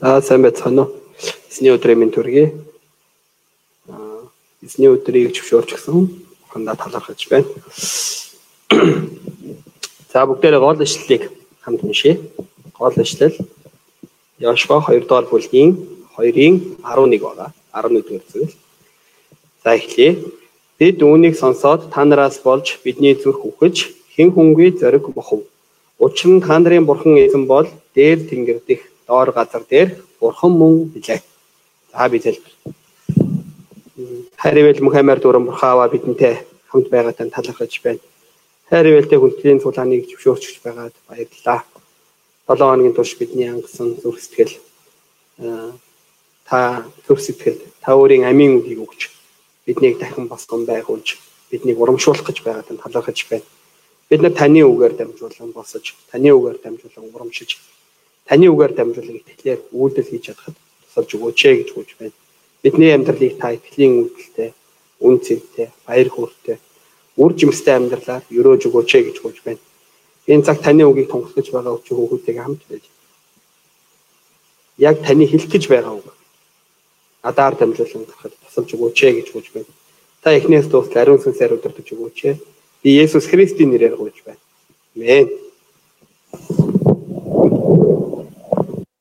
За сайн байцгаана уу. Эсний өдрийн минь төргий. Аа эсний өдрийг зөвшөөрч гисэн хандаа талархаж байна. За бүгдээрээ гол ишлэлийг хамт уншъя. Гол ишлэл Яшва 2 дугаар бүлгийн 2-ын 11 байгаа. 11 дугаар зүйл. За эхлэе. Бид үүнийг сонсоод та нараас болж бидний зүрх үхэж хэн хүнгүй зориг мохов. Учир нь та нарын бурхан эзэн бол дээр тэнгэр дэх доор газар дээр бурхан мөн билээ. За би залбир. Харивэл Мухаммад дуран бурхаава бидэнтэй хамт байгаатай талархаж байна. Харивэл тэ хүндэлийн цулааныг зөвшөөрч байгаад баярлалаа. 7 хоногийн турш бидний ангасан зүрх сэтгэл та зүрх сэтгэл та өөрийн амийн үгийг өгч биднийг дахин бас гом байгуулж биднийг урамшуулах гэж байгаад талархаж байна. Бид нар таны үгээр дамжуулан босож, таны үгээр дамжуулан урамшиж, таны үгээр дамжуулан итгэлээр үйлдэл хийж чадахад тусалж өгөөч ээ гэж хүж байна. Бидний амьдралыг та итгэлийн үйлдэлтэй, үн цэнтэй, баяр хөөртэй, үр жимстэй амьдралаар өрөөж өгөөч ээ гэж хүж байна. Энэ цаг таны үгийг тунхаглаж байгаа өчиг хүүхдтэйгээ хамт байж. Яг таны хэлэх гэж байгаа үг. Адаар дамжуулан гарахад тусалж өгөөч ээ гэж хүж байна. Та эхнээс дуустал ариун сүнсээр өдөртөж өгөөч ээ Би Есүс Христийн нэрээр гуйж байна. Амен.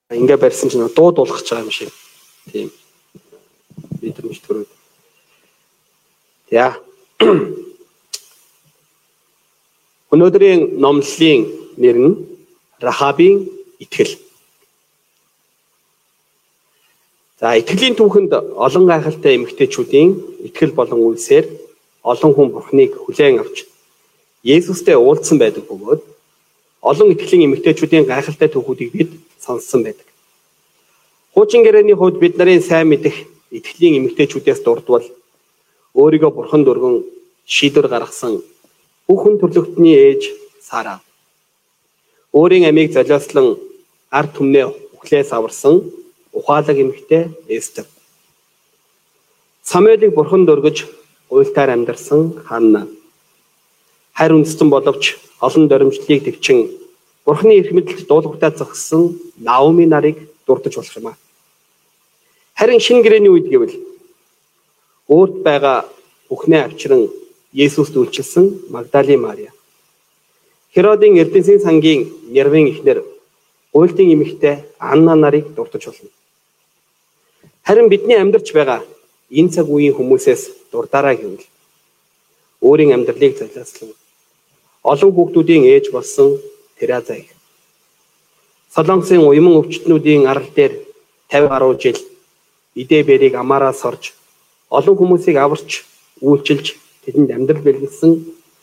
Ингээ барьсан чинь дуу дуулах гэж байгаа юм шиг. Тийм. Мэдрэмж төрөөд. За. Өнөөдрийн номлолын нэр нь Рахабын итгэл. За итгэлийн түүхэнд олон гайхалтай эмэгтэйчүүдийн итгэл болон үйлсээр олон хүн Бурхныг хүлээн авч Есүстэй уулзсан байдаг бөгөөд олон итгэлийн эмэгтэйчүүдийн гайхалтай түүхүүдийг бид сонссон байдаг. Хуучин гэрээний хувьд бид нарын сайн мэдих итгэлийн эмэгтэйчүүдээс дурдвал өөрийгөө Бурханд өргөн шийдвэр гаргасан бүхэн төрлөختний ээж Сара. Өөрийн амийг золиослон ард түмнээ үхлээс аварсан ухаалаг эмэгтэй Эстер. Самуэлийг Бурханд өргөж уйлтаар амьдарсан Ханна. Хайр үндэстэн боловч олон доримжлыг төвчин Бурхны эрх мэдэлд дуулууртаа зогссон Наоми нарыг дурдж болох юм а. Харин шинэ гэрээний үед гэвэл өөрт байгаа бүхнээ авчран Есүст үйлчилсэн Магдали Мария. Херодын Эрдэнсийн сангийн Нервын эхнэр уйлтын эмэгтэй Анна нарыг дурдж болно. Харин бидний амьдарч байгаа энэ цаг үеийн хүмүүсээс дурдараа гэвэл өөрийн амьдралыг золиослон олон хүүхдүүдийн ээж болсон Тераза их. Солонгосын уйман өвчтнүүдийн арал дээр 50 гаруй жил идэ бэрийг амаараа сорж олон хүмүүсийг аварч үйлчилж тэдэнд амьдрал бэлгэлсэн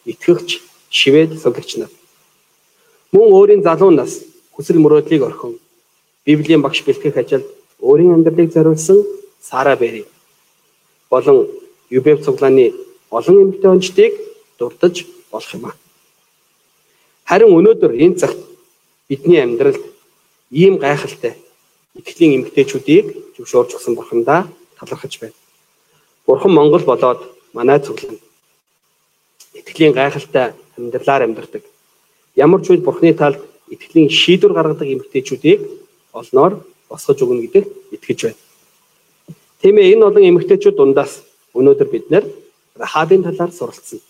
итгэгч шивэд сувлагч нар. Мөн өөрийн залуу нас хүсэл мөрөөдлийг орхин Библийн багш бэлтгэх ажилд өөрийн амьдралыг зориулсан Сара Бэри болон Юбев цуглааны олон эмэгтэй онцтыг дурдж болох юм а. Харин өнөөдөр энэ цагт бидний амьдралд ийм гайхалтай итгэлийн эмэгтэйчүүдийг зөвшөөрж өгсөн бурхандаа талархаж байна. Бурхан Монгол болоод манай цуглан итгэлийн гайхалтай амьдралаар амьдардаг. Ямар ч үед бурхны талд итгэлийн шийдвэр гаргадаг эмэгтэйчүүдийг олноор босгож өгнө гэдэгт итгэж байна. Тийм ээ энэ олон эмэгтэйчүүд дундаас өнөөдөр бид нэр Рахабын талаар суралцсан.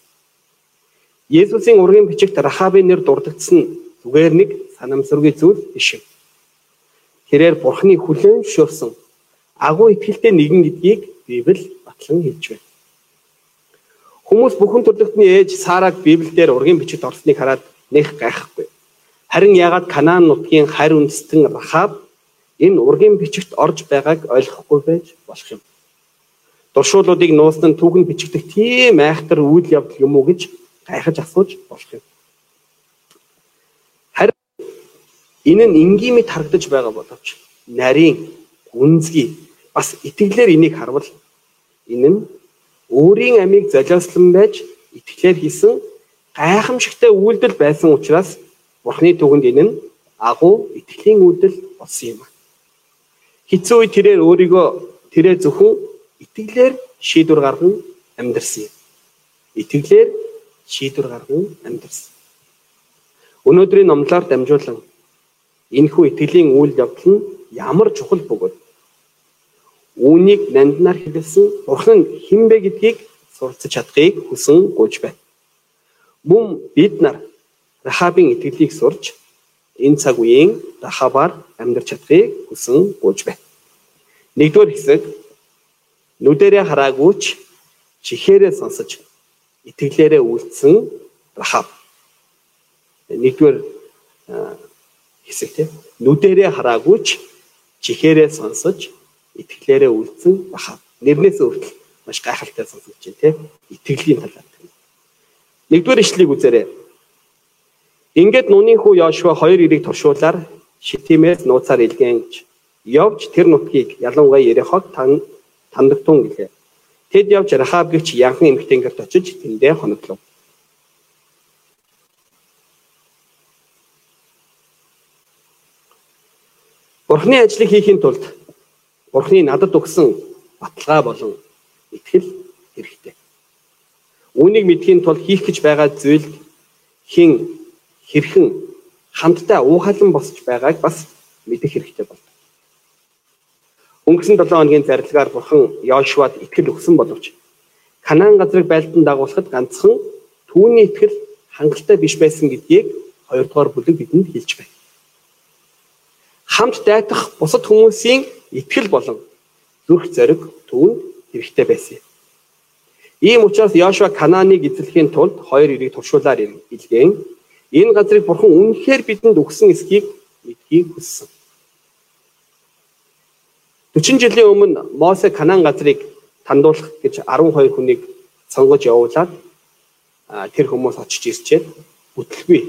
Есүсийн ургийн бичигт Рахабын нэр дурддагдсан зүгээр нэг санамсаргүй зүйл биш юм. Тэрээр Бурхны хүлээн зөвшөөрсөн агуу итгэлтэй нэгэн гэдгийг Библи батлан хэлж байна. Хүмүүс бүхэн төрлөختний ээж Сараг Библиэлд ургийн бичигт орсныг хараад нэх гайхахгүй. Харин ягаад Канаан нутгийн харь үндэстэн Рахаб энэ ургийн бичигт орж байгааг ойлгохгүй байж болох юм. Дуршуулуудыг нуусан түүхэн бичигдэх тийм айхтар үйл явдал юм уу гэж гайхаж асууж болох юм. Харин энэ нь энгийн мэд харагдаж байгаа боловч нарийн гүнзгий бас итгэлээр энийг харвал энэ нь өөрийн амийг золиослон байж итгэлээр хийсэн гайхамшигтай үйлдэл байсан учраас Бурхны түгэнд энэ нь агуу итгэлийн үйлдэл болсон юм хэцүү үе тэрээр өөрийгөө тэрээр зөвхөн итгэлээр шийдвэр гарган амьдрсан юм. Итгэлээр шийдвэр гарган амьдрсан. Өнөөдрийн номлоор дамжуулан энэхүү итгэлийн үйл явдал нь ямар чухал бөгөөд үүнийг нанднаар хэлсэн Бурхан хинбэ гэдгийг суралцж чадахыг хүсэн гуйж байна. Мөн бид нар Рахабын итгэлийг сурч энэ цаг үеийн Рахабаар амьдрч чадахыг хүсэн гуйж байна. Нэгдүгээр хэсэг нүдэрээ хараагүйч чихээрээ сонсож итгэлээрээ үйлдсэн Рахаб. Нэгдүгээр хэсэг тийм нүдэрээ хараагүйч чихээрээ сонсож итгэлээрээ үлдсэн баха. Нэрнээс өөртөл маш гайхалтай сонсогдож байна тийм. Итгэлийн талаар. Нэгдүгээр ишлэгийг үзээрэй. Ингээд нууны хүү Йошуа хоёр ирийг туршуулаар Шитимээс нууцаар илгээнч явж тэр нутгийг ялангуяа Ерехог тан тандагтун гэлээ. Тэд явж Рахаб гихч янхан эмэгтэй гэрт очиж тэндээ хоноглов. Бурхны ажлыг хийхин тулд Бурхны надад өгсөн баталгаа болон итгэл хэрэгтэй. Үүнийг мэдхийн тулд хийх гэж байгаа зүйл хин хэрхэн хамтдаа уухалан босч байгааг бас мэдэх хэрэгтэй байна. Өнгөрсөн 7 хоногийн зарилгаар Бурхан Йошуад итгэл өгсөн боловч Канаан газрыг байлдан дагуулахад ганцхан түүний итгэл хангалттай биш байсан гэдгийг хоёрдугаар бүлэг бидэнд хэлж байна. Хамт дайтах бусад хүмүүсийн итгэл болон зүрх зориг түүнд хэрэгтэй байсан юм. Ийм учраас Йошуа Канааныг эзлэхийн тулд хоёр ирийг туршуулаар илгээн энэ газрыг бурхан үнэхээр бидэнд өгсөн эсхийг мэдхийг хүссэн. 40 жилийн өмнө Мосе Канаан газрыг тандуулах гэж 12 хүнийг сонгож явуулаад тэр хүмүүс очиж ирчээд бүтлгүй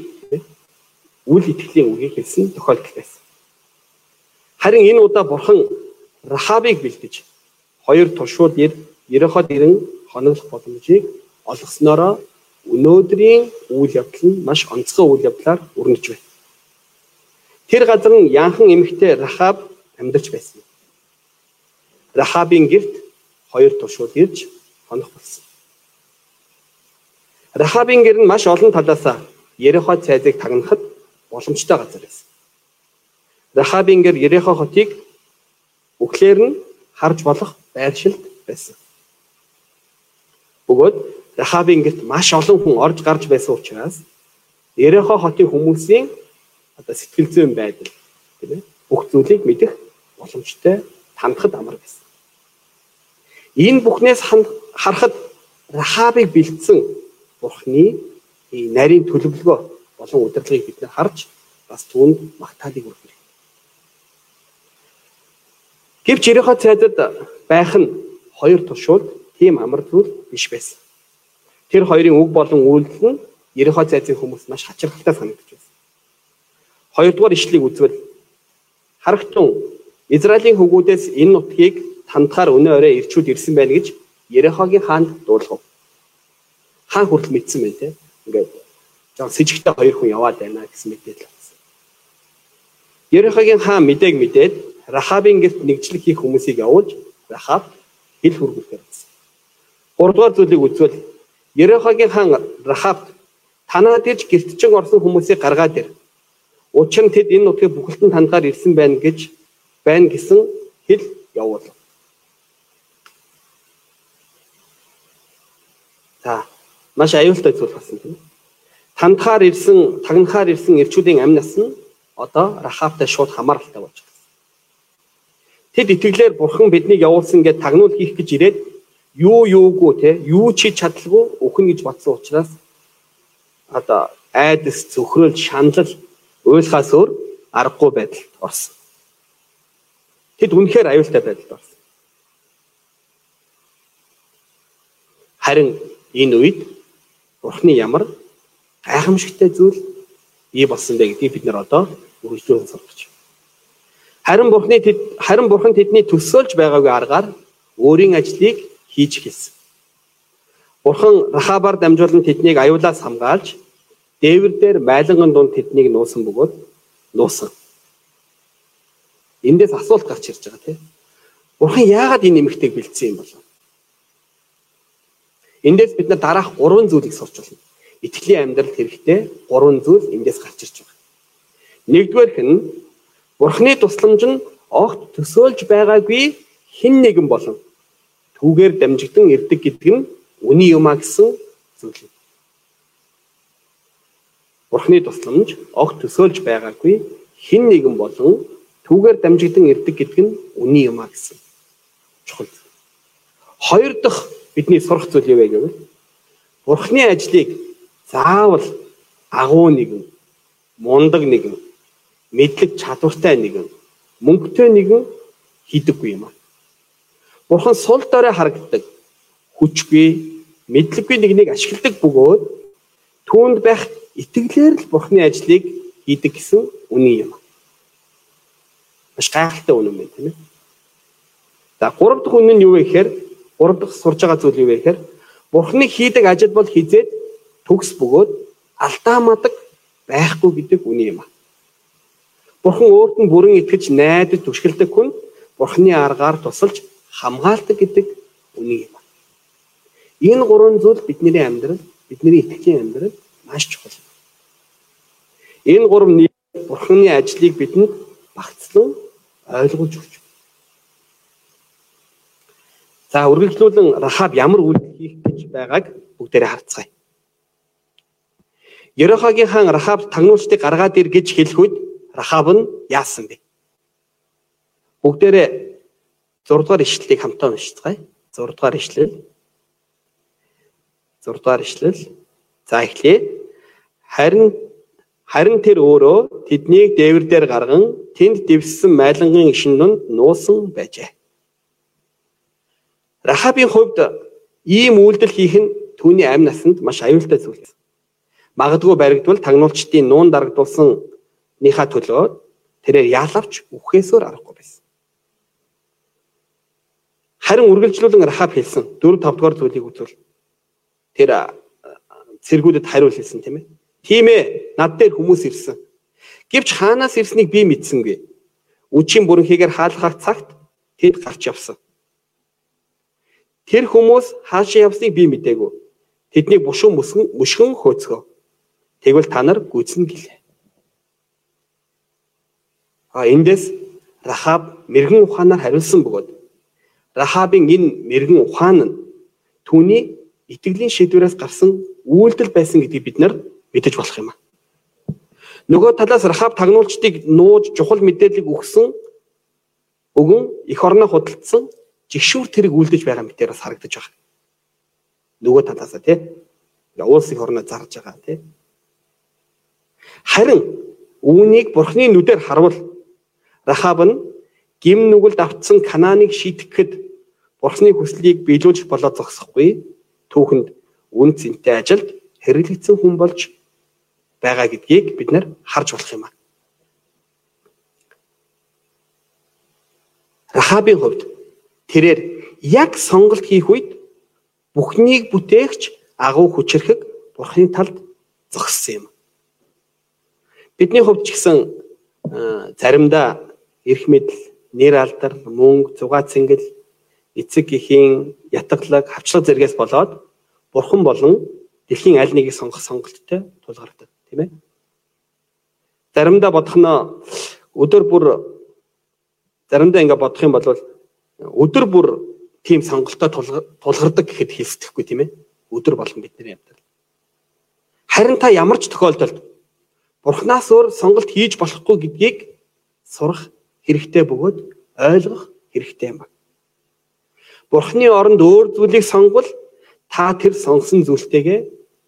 үл итгэлийн үгийг хэлсэн тохиолдол байсан. Харин энэ удаа бурхан Рахабыг бэлдэж хоёр туршууд Ереход ирэн хоноглох боломжийг олгоснороо өнөөдрийн үйл явдал нь маш онцгой үйл явдлаар өрнөж байна. Тэр газар нь янхан эмэгтэй Рахаб амьдарч байсан. Рахабын герт хоёр туршууд ирж хонох болсон. Рахабын гэр нь маш олон талаас Ерехо цайзыг тагнахад боломжтой газар байсан. Рахабын гэр Ерехо хотыг өглөөр нь харж болох байршилд байсан. Бөгөөд Рахабын гэрт маш олон хүн орж гарч байсан учраас Ерехо хотын хүмүүсийн одоо сэтгэл зүйн байдал тийм ээ бүх зүйлийг мэдэх боломжтой тандахад амар байсан. Энэ бүхнээс харахад Рахабыг бэлдсэн Бурхны нарийн төлөвлөгөө болон удирдлагыг бид нар харж бас түүнд магтаалыг өргөх Гэвч Ерехо цайдад байх нь хоёр туршуулт тийм амар зүйл биш байсан. Тэр хоёрын үг болон үйлдэл нь Ерехо цайзын хүмүүс маш хачирхалтай санагдаж байсан. Хоёрдугаар ишлийг үзвэл харагтун Израилийн хөвгүүдээс энэ нутгийг тандахаар өнөө орой ирчүүд ирсэн байна гэж Ерехогийн хаанд дуулгав. Хаан хүртэл мэдсэн байна те. Ингээд жоо сэжигтэй хоёр хүн яваад байна гэсэн мэдээлэл авсан. Ерехогийн хаан мэдээг мэдээд Рахабын гэрт нэгжлэг хийх хүмүүсийг явуулж Рахаб хэл хүргүүлэхээр болсон. Гуравдугаар зүйлийг үзвэл Ерехогийн хаан Рахаб танаад ирж гэртчин орсон хүмүүсийг гаргаад ир. Учир нь тэд энэ нутгийг бүхэлдэн таньгаар ирсэн байна гэж байна гэсэн хэл явуулав. За маш аюултай зүйл болсон тийм. Тандхаар ирсэн, тагнахаар ирсэн ирчүүдийн амь нас нь одоо Рахабтай шууд хамааралтай болж Тэд итгэлээр бурхан биднийг явуулсан гэж тагнуул хийх гэж ирээд юу юугүй те юу ч хийж чадалгүй өхөн гэж батсан учраас одоо айдас зөвхрөл шаналл уйлахаас өөр аргагүй байдалд орсон. Тэд үнэхээр аюултай байдалд орсон. Харин энэ үед Бурхны ямар гайхамшигтай зүйл бий болсон бэ гэдгийг бид нар одоо үргэлжлүүлэн сурч байна. Харин Бурхны харин Бурхан тэдний төсөөлж байгаагүй аргаар өөрийн ажлыг хийж эхэлсэн. Бурхан Рахабаар дамжуулан тэднийг аюулаас хамгаалж дээвэр дээр байланган дунд тэднийг нуусан бөгөөд нуусан. Эндээс асуулт гарч ирж байгаа тийм. Бурхан яагаад энэ нэмэгтэйг бэлдсэн юм болов? Эндээс бид нар дараах гурван зүйлийг сурч байна. Итгэлийн амьдралд хэрэгтэй гурван зүйл эндээс гарч ирж байгаа. Нэгдүгээрх нь Бурхны тусламж нь огт төсөөлж байгаагүй хэн нэгэн болон түүгээр дамжигдан ирдэг гэдэг нь үний юм а гэсэн зүйл. Бурхны тусламж огт төсөөлж байгаагүй хэн нэгэн болон түүгээр дамжигдан ирдэг гэдэг нь үний юм а гэсэн чухал. Хоёр дахь бидний сурах зүйл юу вэ гэвэл Бурхны ажлыг заавал агуу нэгэн, мундаг нэгэн, мэдлэг чадвартай нэгэн, мөнгөтэй нэгэн хийдэггүй юм аа. Бурхан сул дорой харагддаг, хүчгүй, мэдлэггүй нэгнийг ашигладаг бөгөөд түүнд байх итгэлээр л Бурхны ажлыг хийдэг гэсэн үний юм. Маш гайхалтай үнэн байна тийм ээ. За гурав дахь үнэн нь юу вэ гэхээр гурав дахь сурж байгаа зүйл юу вэ гэхээр Бурхны хийдэг ажил бол хизээд төгс бөгөөд алдаа мадаг байхгүй гэдэг үний юм. Бурхан өөрт нь бүрэн итгэж найдаж түшгэлдэг хүн Бурхны аргаар тусалж хамгаалдаг гэдэг үний юм. Энэ гурван зүйл бидний амьдрал, бидний итгэлийн амьдрал маш чухал. Энэ гурав нэг Бурханы ажлыг бидэнд багцлан ойлгуулж өгч. За үргэлжлүүлэн Рахаб ямар үйлдэл хийх гэж байгааг бүгдээрээ харцгаая. Ерохагийн хаан Рахаб тагнуулчдыг гаргаад ир гэж хэлэх үед Рахаб нь яасан бэ? Бүгдээрээ 6 дугаар ишлэлийг хамтаа уншицгаая. 6 дугаар ишлэл. 6 дугаар ишлэл. За эхлэе. Харин харин тэр өөрөө тэднийг дээвэр дээр гарган тэнд дэвссэн майлангын ишин донд нуусан байжээ. Рахабын хувьд ийм үйлдэл хийх нь түүний амь насанд маш аюултай зүйл. Магадгүй баригдвал тагнуулчдын нуун дарагдуулсан ныхаа төлөө тэрээр яалавч үхээсээр аргагүй байсан. Харин үргэлжлүүлэн Рахаб хэлсэн 4 5 дугаар зүйлийг үзвэл тэр цэргүүдэд хариул хэлсэн тийм ээ. Тийм ээ, над дээр хүмүүс ирсэн. Гэвч хаанаас ирснийг би мэдсэнгүй. Үчийн бүрэнхийгээр хаалгах цагт тэд гарч явсан. Тэр хүмүүс хаашаа явсныг би мдээгүй. Тэднийг бушуун мөсгөн мөшгөн хөөцгөө. Тэгвэл та нар гүйцэн гэлээ. А эндээс Рахаб мэрэгэн ухаанаар хариулсан бөгөөд Рахабын энэ мэрэгэн ухаан нь түүний итгэлийн шийдвэрээс гарсан үйлдэл байсан гэдгийг бид нар мэдэж болох юм а. Нөгөө талаас Рахаб тагнуулчдыг нууж чухал мэдээллийг өгсөн өгөн эх орноо худалдсан жигшүүр тэрэг үлдэж байгаа мэтээр бас харагдаж байгаа. Нөгөө талаасаа тий. Ингээ уус их орноо зарж байгаа тий. Харин үүнийг бурхны нүдээр харвал Рахаб нь гим нүгэлд автсан Канааныг шийтгэхэд бурхны хүслийг биелүүлж болоо зогсохгүй түүхэнд үн цэнтэй ажилд хэрэглэгдсэн хүн болж байгаа гэдгийг бид нар харж болох юм аа. Рахабын хувьд тэрээр яг сонголт хийх үед бүхнийг бүтээгч агуу хүчрэхэг бурхны талд зогссон юм. Бидний хувьд ч гэсэн заримдаа эрх мэдэл, нэр алдар, мөнгө, зугаа цэнгэл, эцэг эхийн ятгалаг, хавчлаг зэргээс болоод бурхан болон дэлхийн аль нэгийг сонгох сонголттой тулгардаг, тийм ээ. Заримдаа бодох нь өдөр бүр заримдаа ингэ бодох юм бол өдөр бүр тийм сонголтоо тулгардаг гэхэд хэлсдэхгүй тийм ээ. Өдөр болгон бидний амьдрал. Харин та ямар ч тохиолдолд Бурханаас өөр сонголт хийж болохгүй гэдгийг сурах хэрэгтэй бөгөөд ойлгох хэрэгтэй юм. Бурхны оронд өөр зүйлийг сонгвол та тэр сонгосон зүйлтэйгээ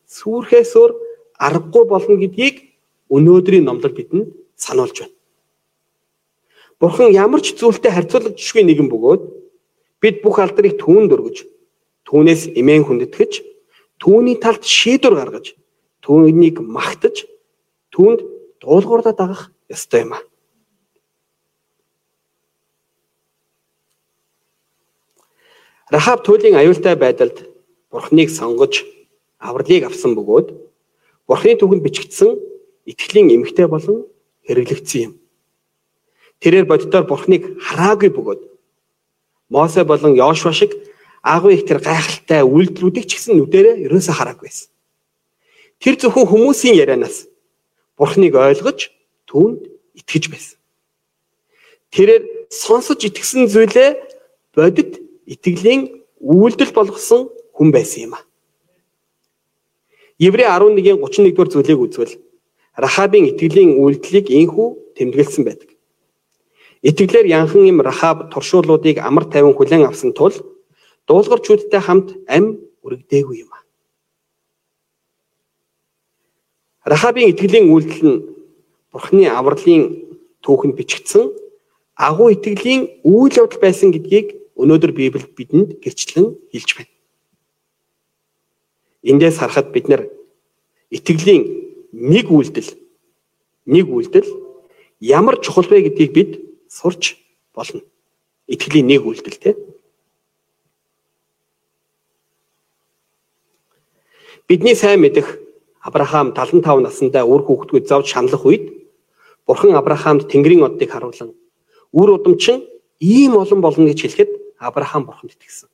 сүрхээс өөр аргагүй болно гэдгийг өнөөдрийн номлол бидэнд сануулж байна. Бурхан ямар ч зүйлтэй харьцуулагдшгүй нэгэн бөгөөд бид бүх алдрыг түүнд өргөж түүнээс эмээн хүндэтгэж түүний талд шийдвэр гаргаж түүнийг магтаж түүнд дуулуурдаа дагах ёстой юм аа. Рахаб туйлын аюултай байдалд Бурхныг сонгож авралыг авсан бөгөөд Бурхны түгэнд бичигдсэн итгэлийн эмгтэй болон хэрэглэгдсэн юм. Тэрээр боддоор Бурхныг хараагүй бөгөөд Мосе болон Йошуа шиг агуу их тэр гайхалтай үйлдэлүүдийг ч гэсэн нүдэрээ ерөөсө хараагүй байсан. Тэр зөвхөн хүмүүсийн ярианаас Бурхныг ойлгож түүнд итгэж байсан. Тэрээр сонсож итгэсэн зүйлээ бодит итгэлийн үйлдэл болгосон хүн байсан юм а. Еврей 11-ийн 31-р зүйлийг үзвэл Рахабын итгэлийн үйлдэлийг инхүү тэмдэглэсэн байдаг. Итгэлээр янхан им Рахаб туршуулуудыг амар тайван хүлээн авсан тул дуулгарчуудтай хамт ам үрэгдээгүй юм. Рахабын итгэлийн үйлдэл нь Бурхны авралын түүхэнд бичигдсэн агуу итгэлийн үйл явдал байсан гэдгийг өнөөдөр Библи бидэнд гэрчлэн хэлж байна. Эндээс харахад бид нар итгэлийн нэг үйлдэл нэг үйлдэл ямар чухал вэ гэдгийг бид сурч болно. Итгэлийн нэг үйлдэл тийм. Бидний сайн мэдэх Авраам 75 наснда үр хүүхдгүй зовж шаналх үед Бурхан Авраамд Тэнгэрийн оддыг харуулan үр удамчин ийм олон болно гэж хэлэхэд Авраам Бурханд итгэсэн.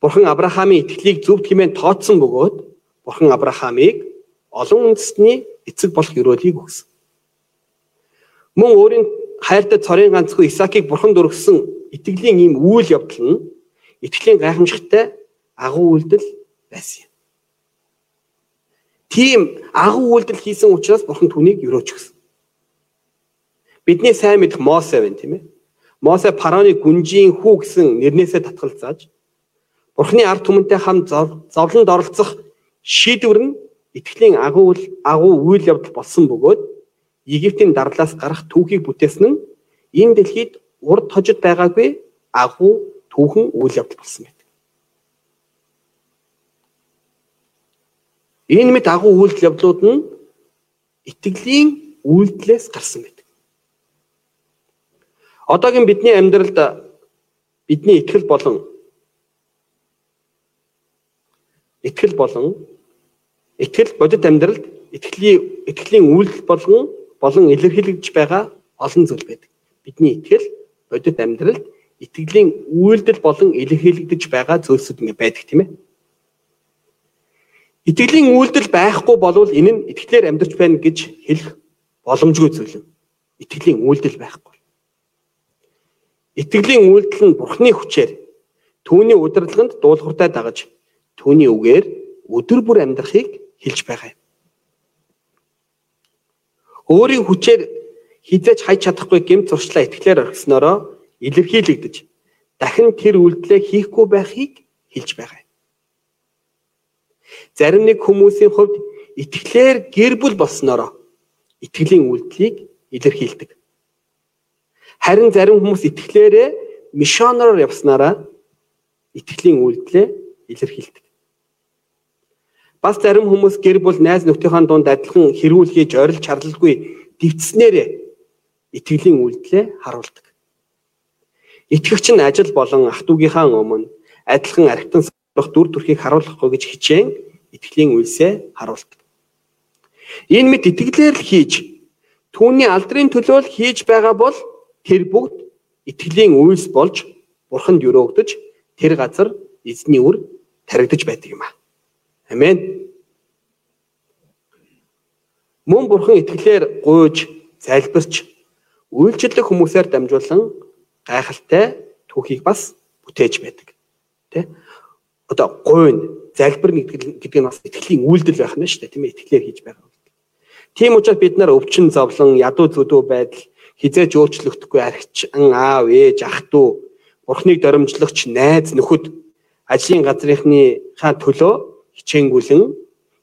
Бурхан Авраамийн итгэлийг зөв хэмээн тооцсон бөгөөд Бурхан Авраамыг олон үндэстний эцэг болох өрөөлийг өгсөн. Мөн өөрийн хайртай цорын ганцгүй Исаакийг Бурханд өргөсөн итгэлийн ийм үйл явдал нь итгэлийн гайхамшигтай агуу үйлдэл байсан юм. Тийм агуу үйлдэл хийсэн учраас Бурхан түүнийг өрөөж өгсөн. Бидний сайн мэдэх Мосе байна тийм ээ. Мосе Пароны гүнжийн хүү гэсэн нэрнээсээ татгалзааж Бурхны ард түмэнтэй хамт зовлонд оролцох шийдвэр нь итгэлийн агуу агуу үйл явдал болсон бөгөөд Египтийн дарлаас гарах түүхийг бүтээсэн нь энэ дэлхийд урд хожид байгаагүй агуу түүхэн үйл явдал болсон байдаг. Энэ мэд агуу үйл явдлууд нь итгэлийн үйлдэлээс гарсан байдаг. Одоогийн бидний амьдралд бидний итгэл болон итгэл болон итгэл бодит амьдралд итгэлийн итгэлийн үйлдэл болгон болон илэрхийлэгдэж байгаа олон зүйл байдаг. Бидний итгэл бодит амьдралд итгэлийн үйлдэл болон илэрхийлэгдэж байгаа зүйлсүүд ингэ байдаг тийм ээ. Итгэлийн үйлдэл байхгүй болвол энэ нь итгэлээр амьдарч байна гэж хэлэх боломжгүй зүйл юм. Итгэлийн үйлдэл байхгүй. Итгэлийн үйлдэл нь Бурхны хүчээр түүний удирдлаганд дуулууртай дагаж түүний үгээр өдөр бүр амьдрахыг хэлж байгаа юм. Өөрийн хүчээр хизээж хайж чадахгүй гэмт зуршлаа итгэлээр орхисноороо илэрхийлэгдэж дахин тэр үйлдэлээ хийхгүй байхыг хэлж байгаа. Зарим нэг хүмүүсийн хувьд итгэлээр гэр бүл болсноороо итгэлийн үйлдэлийг илэрхийлдэг. Харин зарим хүмүүс итгэлээрээ мишоноор явснараа итгэлийн үйлдэлээ илэрхийлдэг. Бас зарим хүмүүс гэр бүл найз нөхдийнхөө дунд адилхан хэрүүл хийж орилж чарлалгүй дивцснээрээ итгэлийн үйлдэлээ харуулдаг. Итгэгч нь ажил болон ах トゥ угийнхаа өмнө адилхан архитан сурах дүр төрхийг харуулахгүй гэж хичээн итгэлийн үйлсээ харуулдаг. Энэ мэд итгэлээр л хийж түүний алдрын төлөө л хийж байгаа бол тэр бүгд итгэлийн үйлс болж бурханд өрөөгдөж тэр газар эзний үр таригдж байдаг юм аа. Амен. Мөн бурхан итгэлээр гуйж, залбирч, үйлчлэх хүмүүсээр дамжуулан гайхалтай түүхийг бас бүтээж байдаг. Тэ? Одоо гуйн, залбир гэдэг нь бас итгэлийн үйлдэл байх нь шүү дээ, тийм ээ, итгэлээр хийж байгаа. Тийм учраас бид нар өвчин зовлон, ядуу зүдүү байдал хизээж өөрчлөгдөхгүй архичин аав ээж ах トゥ бурхныг доромжлогч найз нөхөд ажлын газрынхны хаа төлөө хичээнгүлэн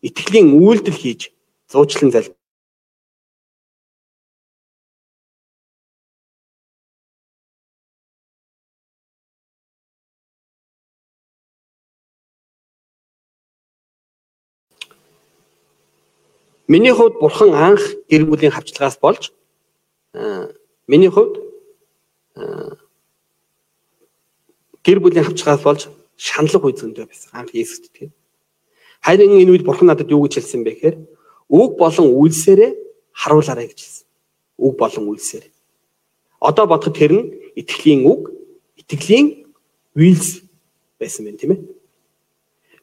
итгэлийн үйлдэл хийж зуучлан зал Миний хувьд бурхан анх гэр бүлийн хавчлагаас болж миний хувьд гэр бүлийн хавчгаас болж шаналх үе зөндөө байсан. Анх Есүст тийм. Харин энэ үед бурхан надад юу гэж хэлсэн бэ гэхээр үг болон үйлсээрээ харуулаарай гэж хэлсэн. Үг болон үйлсээр. Одоо бодоход тэр нь итгэлийн үг, итгэлийн үйлс байсан байх тийм ээ.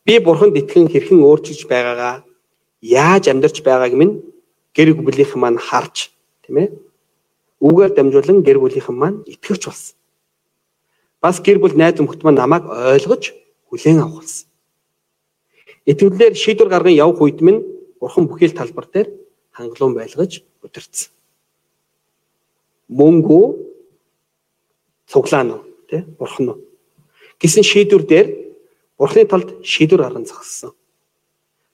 Би бурханд итгэн хэрхэн өөрчилж байгаагаа яаж амьдарч байгааг минь гэр бүлийнх маань харж тийм ээ үгээр дамжуулан гэр бүлийнхэн маань итгэвч болсон. Бас гэр бүл найз нөхд маань намайг ойлгож хүлээн авах болсон. Итгэлээр шийдвэр гарган явах үед минь бурхан бүхий л талбар дээр хангалуун байлгаж өдөрцсөн. Мөнгө цуглаан уу тий бурхан уу гэсэн шийдвэр дээр бурханы талд шийдвэр гарган зогссон.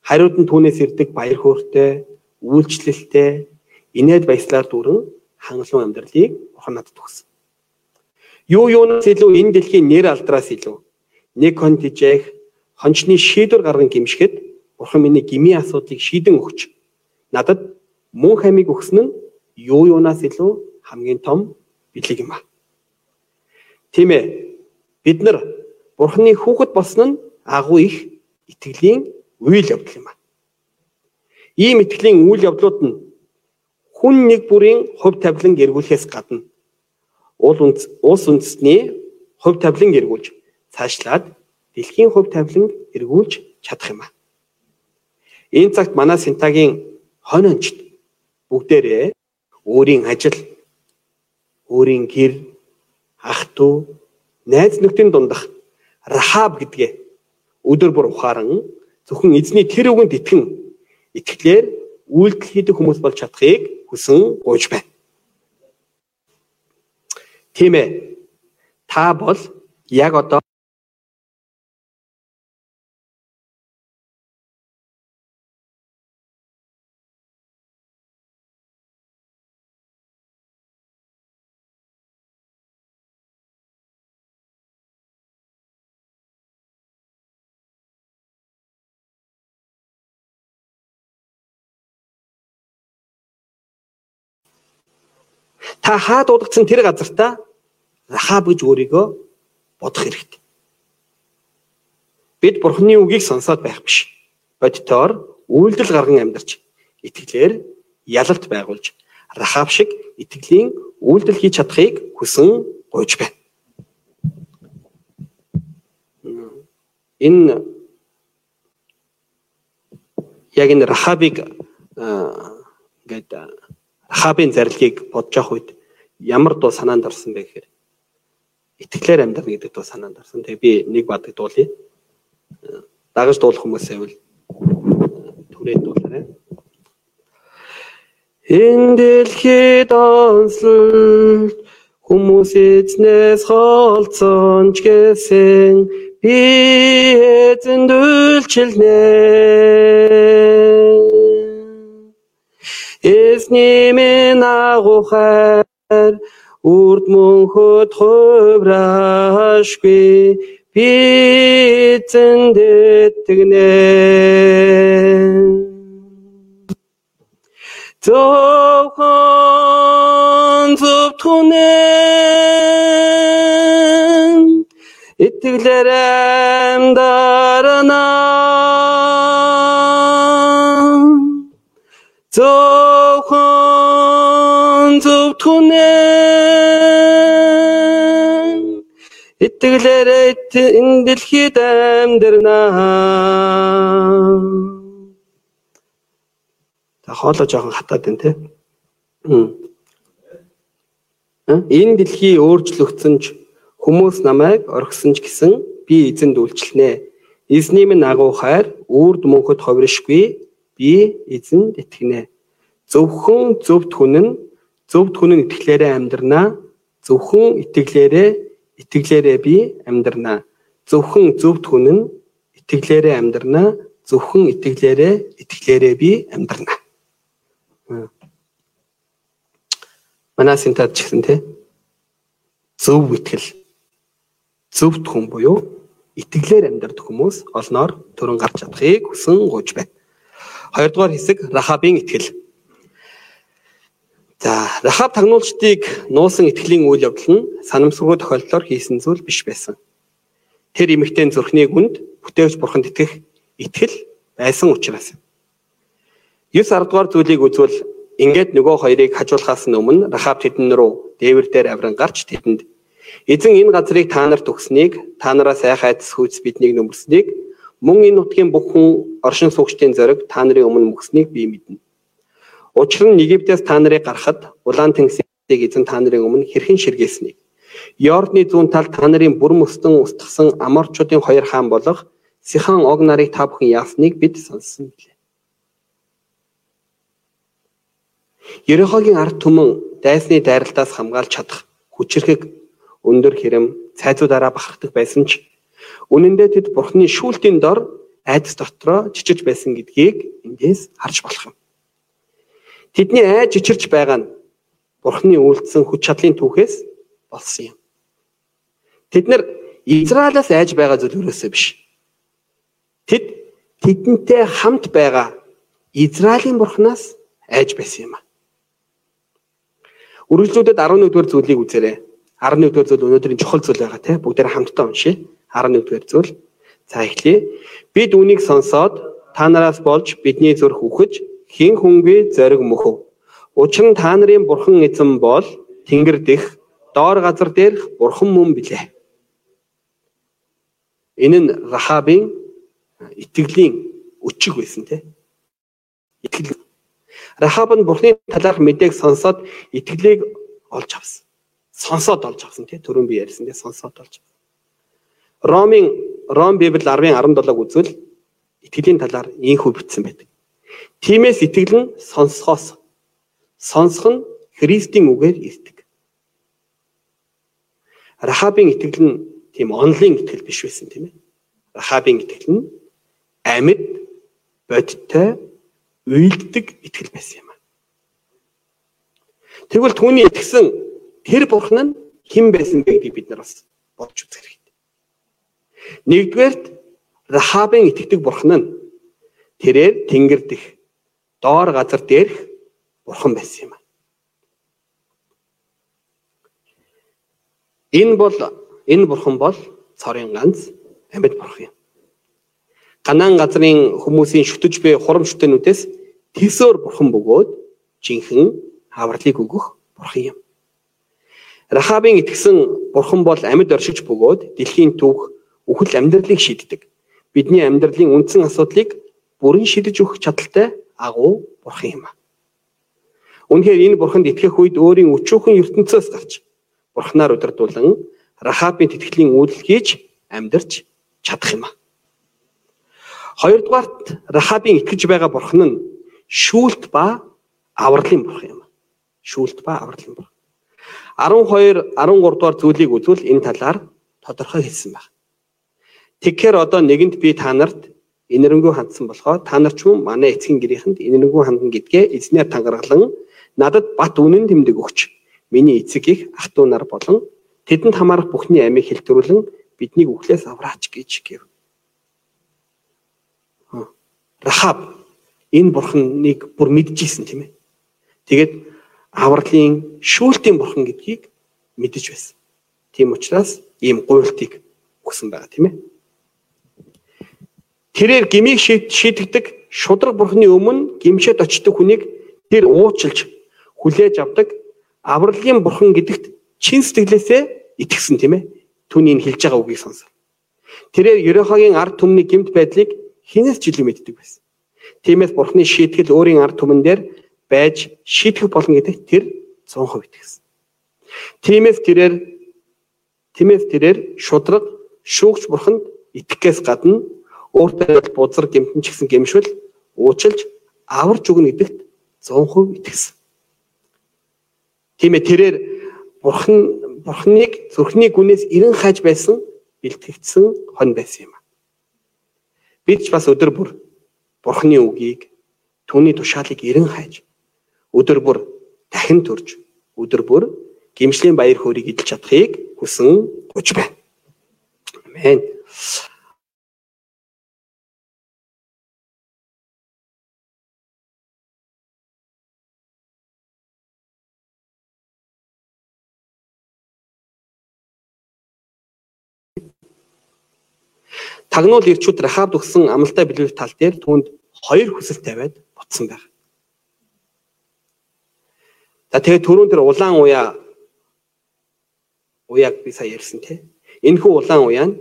Хариуд нь түүнээс ирдэг баяр хөөртэй, үйлчлэлтэй, инээд баяслаар дүүрэн хангалуун амьдралыг бурхан надад өгсөн. Юу юунаас илүү энэ дэлхийн нэр алдраас илүү нэг хон тижээх хончны шийдвэр гарган гимшгэд бурхан миний гмийн асуудлыг шийдэн өгч надад мөн хамиг өгсөн нь юу юунаас илүү хамгийн том бэлэг юм а. Тийм ээ. Бид нар бурханы хүүхэд болсон нь агуу их итгэлийн үйл явдал юм а. Ийм итгэлийн үйл явдлууд нь хүн нэг бүрийн хувь тавилан эргүүлэхээс гадна улс үндэстний хувь тавилан эргүүлж цаашлаад дэлхийн хувь тавилан эргүүлж чадах юм а. Энэ цагт манай Синтагийн хонь онцд бүгдээрээ өөрийн ажил, өөрийн гэр, ах トゥ, найз нөхдийн дундах Рахаб гэдгээ өдөр бүр ухааран зөвхөн эзний тэр үгэнд итгэн итгэлээр үйлдэл хийдэг хүмүүс болж чадахыг хүсэн гуйж байна. Тийм ээ. Та бол яг одоо Та хаа дуудагдсан тэр газартаа Рахаб гэж өөрийгөө бодох хэрэгтэй. Бид Бурхны үгийг сонсоод байх биш. Бодтоор үйлдэл гарган амьдарч итгэлээр ялалт байгуулж Рахаб шиг итгэлийн үйлдэл хийж чадахыг хүсэн гуйж байна. Энэ яг энэ Рахабыг ингээд Рахабын зарилгийг бодож явах үед ямар дуу санаанд орсон бэ гэхээр итгэлээр амьдрна гэдэг дуу санаанд орсон. Тэгээ би нэг бадаг дуулъя. Дагаж дуулах хүмүүсээ бол түрээд дуулаарай. Энэ дэлхийд онцлог хүмүүс эзнээс холцсон ч гэсэн би эзэнд үйлчлэнэ Эзний минь агухаар үрд мөнхөд хуврашгүй би зэндэтгэнэ Зөвхөн зөвтгүнэн итгэлээр амьдарна Зөвхөн итгэлээр энэ дэлхийд амьдрнаа. За хоолоо жоохон хатаад байна те. Энэ дэлхий өөрчлөгдсөн ч хүмүүс намайг орхисон ч гэсэн би эзэнд үйлчлэнэ. Эзний минь агуу хайр үрд мөнхөд ховришгүй би эзэнд итгэнэ. Зөвхөн зөвд хүн нь зөвд хүн нь итгэлээрээ амьдрнаа. Зөвхөн итгэлээрээ итгэлээрээ би амьдрнаа. Зөвхөн зөвд хүн нь итгэлээрээ амьдрнаа. Зөвхөн итгэлээрээ итгэлээрээ би амьдрнаа. Манаас энэ тад ч гэсэн те зөв итгэл зөвд хүн буюу итгэлээр амьдрэх хүмүүс олноор төрөн гарч чадахыг хүсэн гуйж байна. Хоёрдугаар хэсэг Рахабын итгэл. За, Рахаб тагнуулчдыг нуусан итгэлийн үйл явдал нь санамсаргүй тохиолдлоор хийсэн зүйл биш байсан. Тэр эмэгтэй зүрхний гүнд бүтээгч бурханд итгэх итгэл байсан учраас. 9 10 дугаар зүйлийг үзвэл ингээд нөгөө хоёрыг хажуулахаас өмнө Рахаб тэдэн рүү дээвэр дээр авран гарч тэдэнд эзэн энэ газрыг та нарт өгснийг та нараа сайхан айдас хүйц биднийг нөмөрснийг Мөн энэ нутгийн бүх хүн оршин суугчдын зориг та нарын өмнө мөкснийг би мэднэ. Учир нь Египтээс та нарыг гаргахад улаан тэнгисийн Тэг эзэн та нарын өмнө хэрхэн ширгээснийг. Йордны зүүн талд та нарын бүр мөстөн устгасан аморчуудын хоёр хаан болох Сихан ог нарыг та бүхэн яасныг бид сонссон билээ. Ерехогийн ард түмэн дайсны дайралтаас хамгаалж чадах хүчрхэг өндөр хэрэм цайзуудаараа бахархдаг байсан ч үнэн дээр тэд бурхны шүүлтийн дор айдас дотроо жижиж байсан гэдгийг эндээс харж болох юм. Тэдний айж жичирч байгаа нь бурхны үйлдэлсэн хүч чадлын түүхээс болсон юм. Тэд нар Израилаас айж байгаа зүйл өрөөсөө биш. Тэд тэдэнтэй хамт байгаа Израилийн бурхнаас айж байсан юм а. Үргэлжлүүдэд 11-р зүйлийг үзээрэй. 11-р зүйл өнөөдрийн чухал зүйл байгаа те. Бүгдээр хамтдаа уншъя. 11-р зүйл. За эхлэе. Бид үнийг сонсоод та нараас болж бидний зүрх үхэж хин хүнгүй зориг мөхөв. Учир нь та нарын бурхан эзэн бол тэнгэр дэх доор газар дээрх бурхан мөн билээ. Энэ нь Рахабын итгэлийн өчиг байсан те. Итгэл Рахаб нь бурхны талаарх мэдээг сонсоод итгэлийг олж авсан. Сонсоод олж авсан тий түрүүн би ярьсан тий сонсоод олж авсан. Ромын Ром Библи 10-ын 17-г үзвэл итгэлийн талаар ийхүү бичсэн байдаг. Тимээс итгэл нь сонсохоос сонсох нь Христийн үгээр ирдэг. Рахабын итгэл нь тийм онлын итгэл биш байсан тийм ээ. Рахабын итгэл нь амьд бодтой уйлддаг итгэл байсан юм. Тэгвэл түүний итгэсэн тэр бурхан нь хэн байсан бэ гэдгийг бид нар бас бодж үзэх хэрэгтэй. Нэгдүгээрт Рахабын итгэдэг бурхан нь тэрээр тэнгэр дэх доор газар дээрх бурхан байсан юм. Энэ бол энэ бурхан бол цорын ганц амьд бурхан юм. Ганаан газрын хүмүүсийн шүтэж буй хурамчтэнүүдээс Тэсөөр бурхан бөгөөд жинхэнэ хавралыг өгөх бурхан юм. Рахабын итгэсэн бурхан бол амьд оршиж бөгөөд дэлхийн түүх үхэл амьдралыг шийддэг. Бидний амьдралын үндсэн асуудлыг бүрэн шийдэж өгөх чадaltaй агуу бурхан юм. Үнэхээр энэ бурханд итгэх үед өөрийн өчүүхэн ертөнцөөс гарч бурхнаар удирдуулан Рахабын тэтгэлийн үйлдэл хийж амьдарч чадах юм. Хоёрдугаарт Рахабын итгэж байгаа бурхан нь шүүлт ба авралын бурхан юм. Шүүлт ба авралын бурхан. 12 13 дугаар зүйлийг үзвэл энэ талаар тодорхой хэлсэн байна. Тэгэхээр одоо нэгэнт би та нарт инэрэнгүү хандсан болохоо та нар ч юм манай эцгийн гэрийнхэнд инэрэнгүү хандан гэдгээ эзнээр тангаргалан надад бат үнэн тэмдэг өгч миний эцэг их ах トゥ нар болон тэдэнд хамаарах бүхний амийг хэлтгүүлэн биднийг үхлээс авраач гэж гэв. Рахаб энэ бурхныг бүр мэдчихсэн тийм ээ. Тэгээд авралын шүүлтийн бурхан гэдгийг мэдэж байсан. Тийм учраас ийм гуйлтыг өгсөн байгаа тийм ээ. Тэрээр гмийг шийдэгдэг шудраг бурхны өмнө гимшээд очдог хүнийг тэр уучлж хүлээж авдаг авралын бурхан гэдэгт чин сэтгэлээсээ итгэсэн тийм ээ. Түүний энэ хэлж байгаа үгийг сонсоо. Тэрээр Ерохагийн ард түмний гемт байдлыг хинээс ч илүү мэддэг байсан. Тиймээс Бурхны шийтгэл өөрийн ард түмэн дээр байж шийтгэх болно гэдэгт тэр 100% итгэсэн. Тиймээс тэрээр Тиймээс тэрээр шудраг шүүгч Бурханд итгэхээс гадна өөртөө бузар гэмтэн ч гэсэн гэмшвэл уучлж аварч өгнө гэдэгт 100% итгэсэн. Тиймээ тэрээр Бурхан Бурханыг зүрхний гүнээс эрен хайж байсан бэлтгэгдсэн хон байсан юм. Бид ч бас өдөр бүр Бурхны үгийг түүний тушаалыг эрен хайж өдөр бүр дахин төрж өдөр бүр гимшлийн баяр хөөргийг эдэлж чадахыг хүсэн гуйж байна. Амен. Тагнуул ирчүүд Рахаб төгсөн амалтай билбэл тал дээр түүнд хоёр хүсэл тавиад ботсон байх. За тэгээд түрүүн тэр улаан уяа уяаг би сая ярьсан тий. Энэхүү улаан уяа нь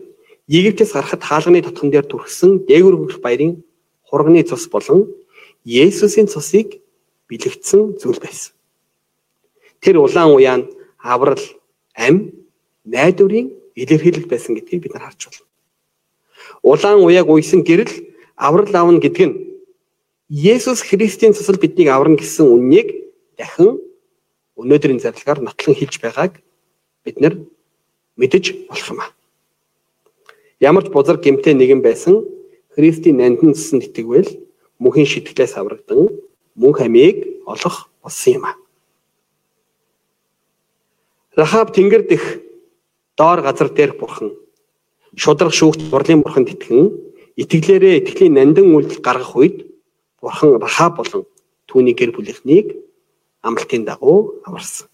Египтээс гарахад хаалганы тотхон дээр түрхсэн дээгүр хөрх баярын хурганы цус болон Есүсийн цусыг бэлэгдсэн зүйл байсан. Тэр улаан уяан аврал ам найдварын илэрхийлэл байсан гэдгийг бид нар харж байна. Улаан уяаг уйсан гэрэл аврал авна гэдэг нь Есүс Христийн цусал биднийг аварна гэсэн үннийг дахин өнөөдрийн зарлагаар нотлон хэлж байгааг бид нар мэдэж болох юм аа. Ямар ч бузар гэмтэй нэгэн байсан Христийн нандин цусан итгэвэл мөнхийн шитгэлээс аврагдан мөн хамийг олох болсон юм аа. Рахаб тэнгэр дэх доор газар дээрх бурхан шудраг шүүгт бурлын бурханд итгэн итгэлээрээ итгэлийн нандин үйлдэл гаргах үед Бурхан Рахаб болон түүний гэр бүлийнхнийг амралтын дагуу аварсан.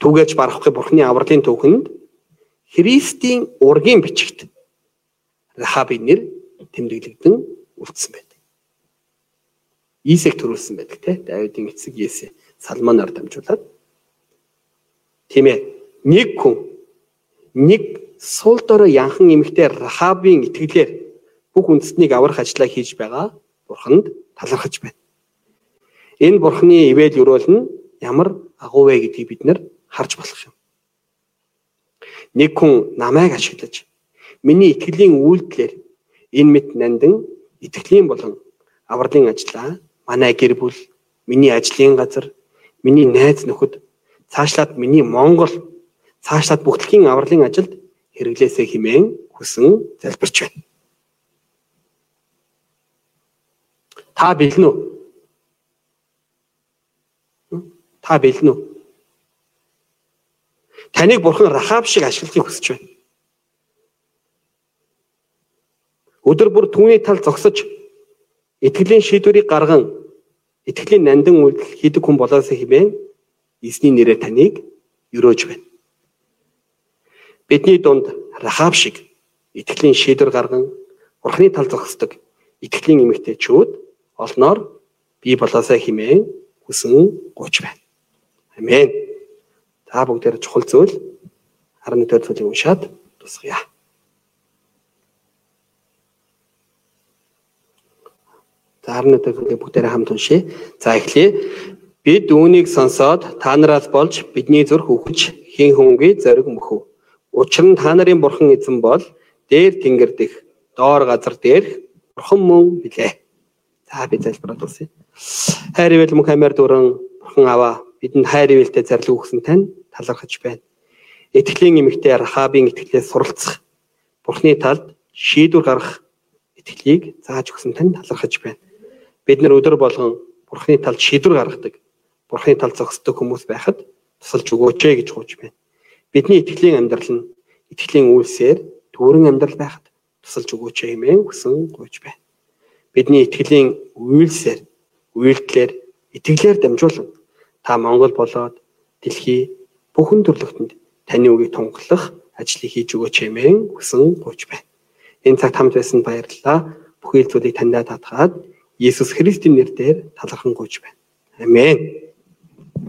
Түгээж барахгүй Бурханы авралын түүхэнд Христийн ургийн бичигт Рахабын нэр тэмдэглэгдэн үлдсэн байдаг. Ийсэг төрүүлсэн байдаг те Давидын эцэг Есэ Салманаар дамжуулаад тийм ээ нэг хүн нэг сул дорой янхан эмэгтэй Рахабын итгэлээр бүх үндэстнийг аврах ажлаа хийж байгаа бурханд талархаж байна. Энэ бурхны ивэл өрөөл нь ямар агуу вэ гэдгийг бид нэр харж болох юм. Нэг хүн намайг ашиглаж миний итгэлийн үйлдэлээр энэ мэт нандин итгэлийн болон авралын ажлаа манай гэр бүл, миний ажлын газар, миний найз нөхөд цаашлаад миний Монгол цаашлаад бүгдлэхийн авралын ажилд хэрэглээсэй хэмээн хүсэн залбирч байна. Та бэлэн үү? Та бэлэн үү? Таныг бурхан Рахаб шиг ашиглахыг хүсэж байна. Өдөр бүр түүний тал зогсож итгэлийн шийдвэрийг гарган итгэлийн нандин үйлдэл хийдэг хүн болоосоо хэмээн эзний нэрээр таныг өрөөж байна. Бидний дунд Рахаб шиг итгэлийн шийдвэр гарган Бурхны тал зогсдог итгэлийн эмэгтэйчүүд олноор би болоосаа химээ хүсэн гооч байна. Амен. Та бүгдээр чухал зүйл 11 дэх зүйлийг уншаад тусгая. За 11 дэх зүйлийг бүгдээрээ хамт уншъя. За эхлэе. Бид үүнийг сонсоод та нараас болж бидний зүрх үхэж хин хүнгүй зориг мөхөв. Учир нь та нарын бурхан эзэн бол дээр тэнгэр дэх доор газар дээрх бурхан мөн билээ. За би залбираад усъя. Хайр ивэл мөнх амиар дуран бурхан аваа бидэнд хайр ивэлтэй зарлиг өгсөн тань талархаж байна. Итгэлийн эмэгтэй Рахабын итгэлээс суралцах Бурхны талд шийдвэр гаргах итгэлийг зааж өгсөн тань талархаж байна. Бид нар өдөр болгон Бурхны талд шийдвэр гаргадаг, Бурхны талд зогсдог хүмүүс байхад тусалж өгөөч гэж гуйж байна. Бидний итгэлийн амьдрал нь итгэлийн үйлсээр төрөн амьдрал байхад тусалж өгөөч ээ хэмээн хүсэн гуйж байна бидний итгэлийн үйлсээр үйлдэлээр итгэлээр дамжуулан та Монгол болоод дэлхий бүхэн төрлөختөнд таны үгийг тунгалах ажлыг хийж өгөөч хэмээн хүсэн гуйж байна. Энэ цагт хамт байсан баярлалаа. Бүхэл зүйлийг таньдаа татгаад Иесус Христийн нэрээр талархан гуйж байна. Амен.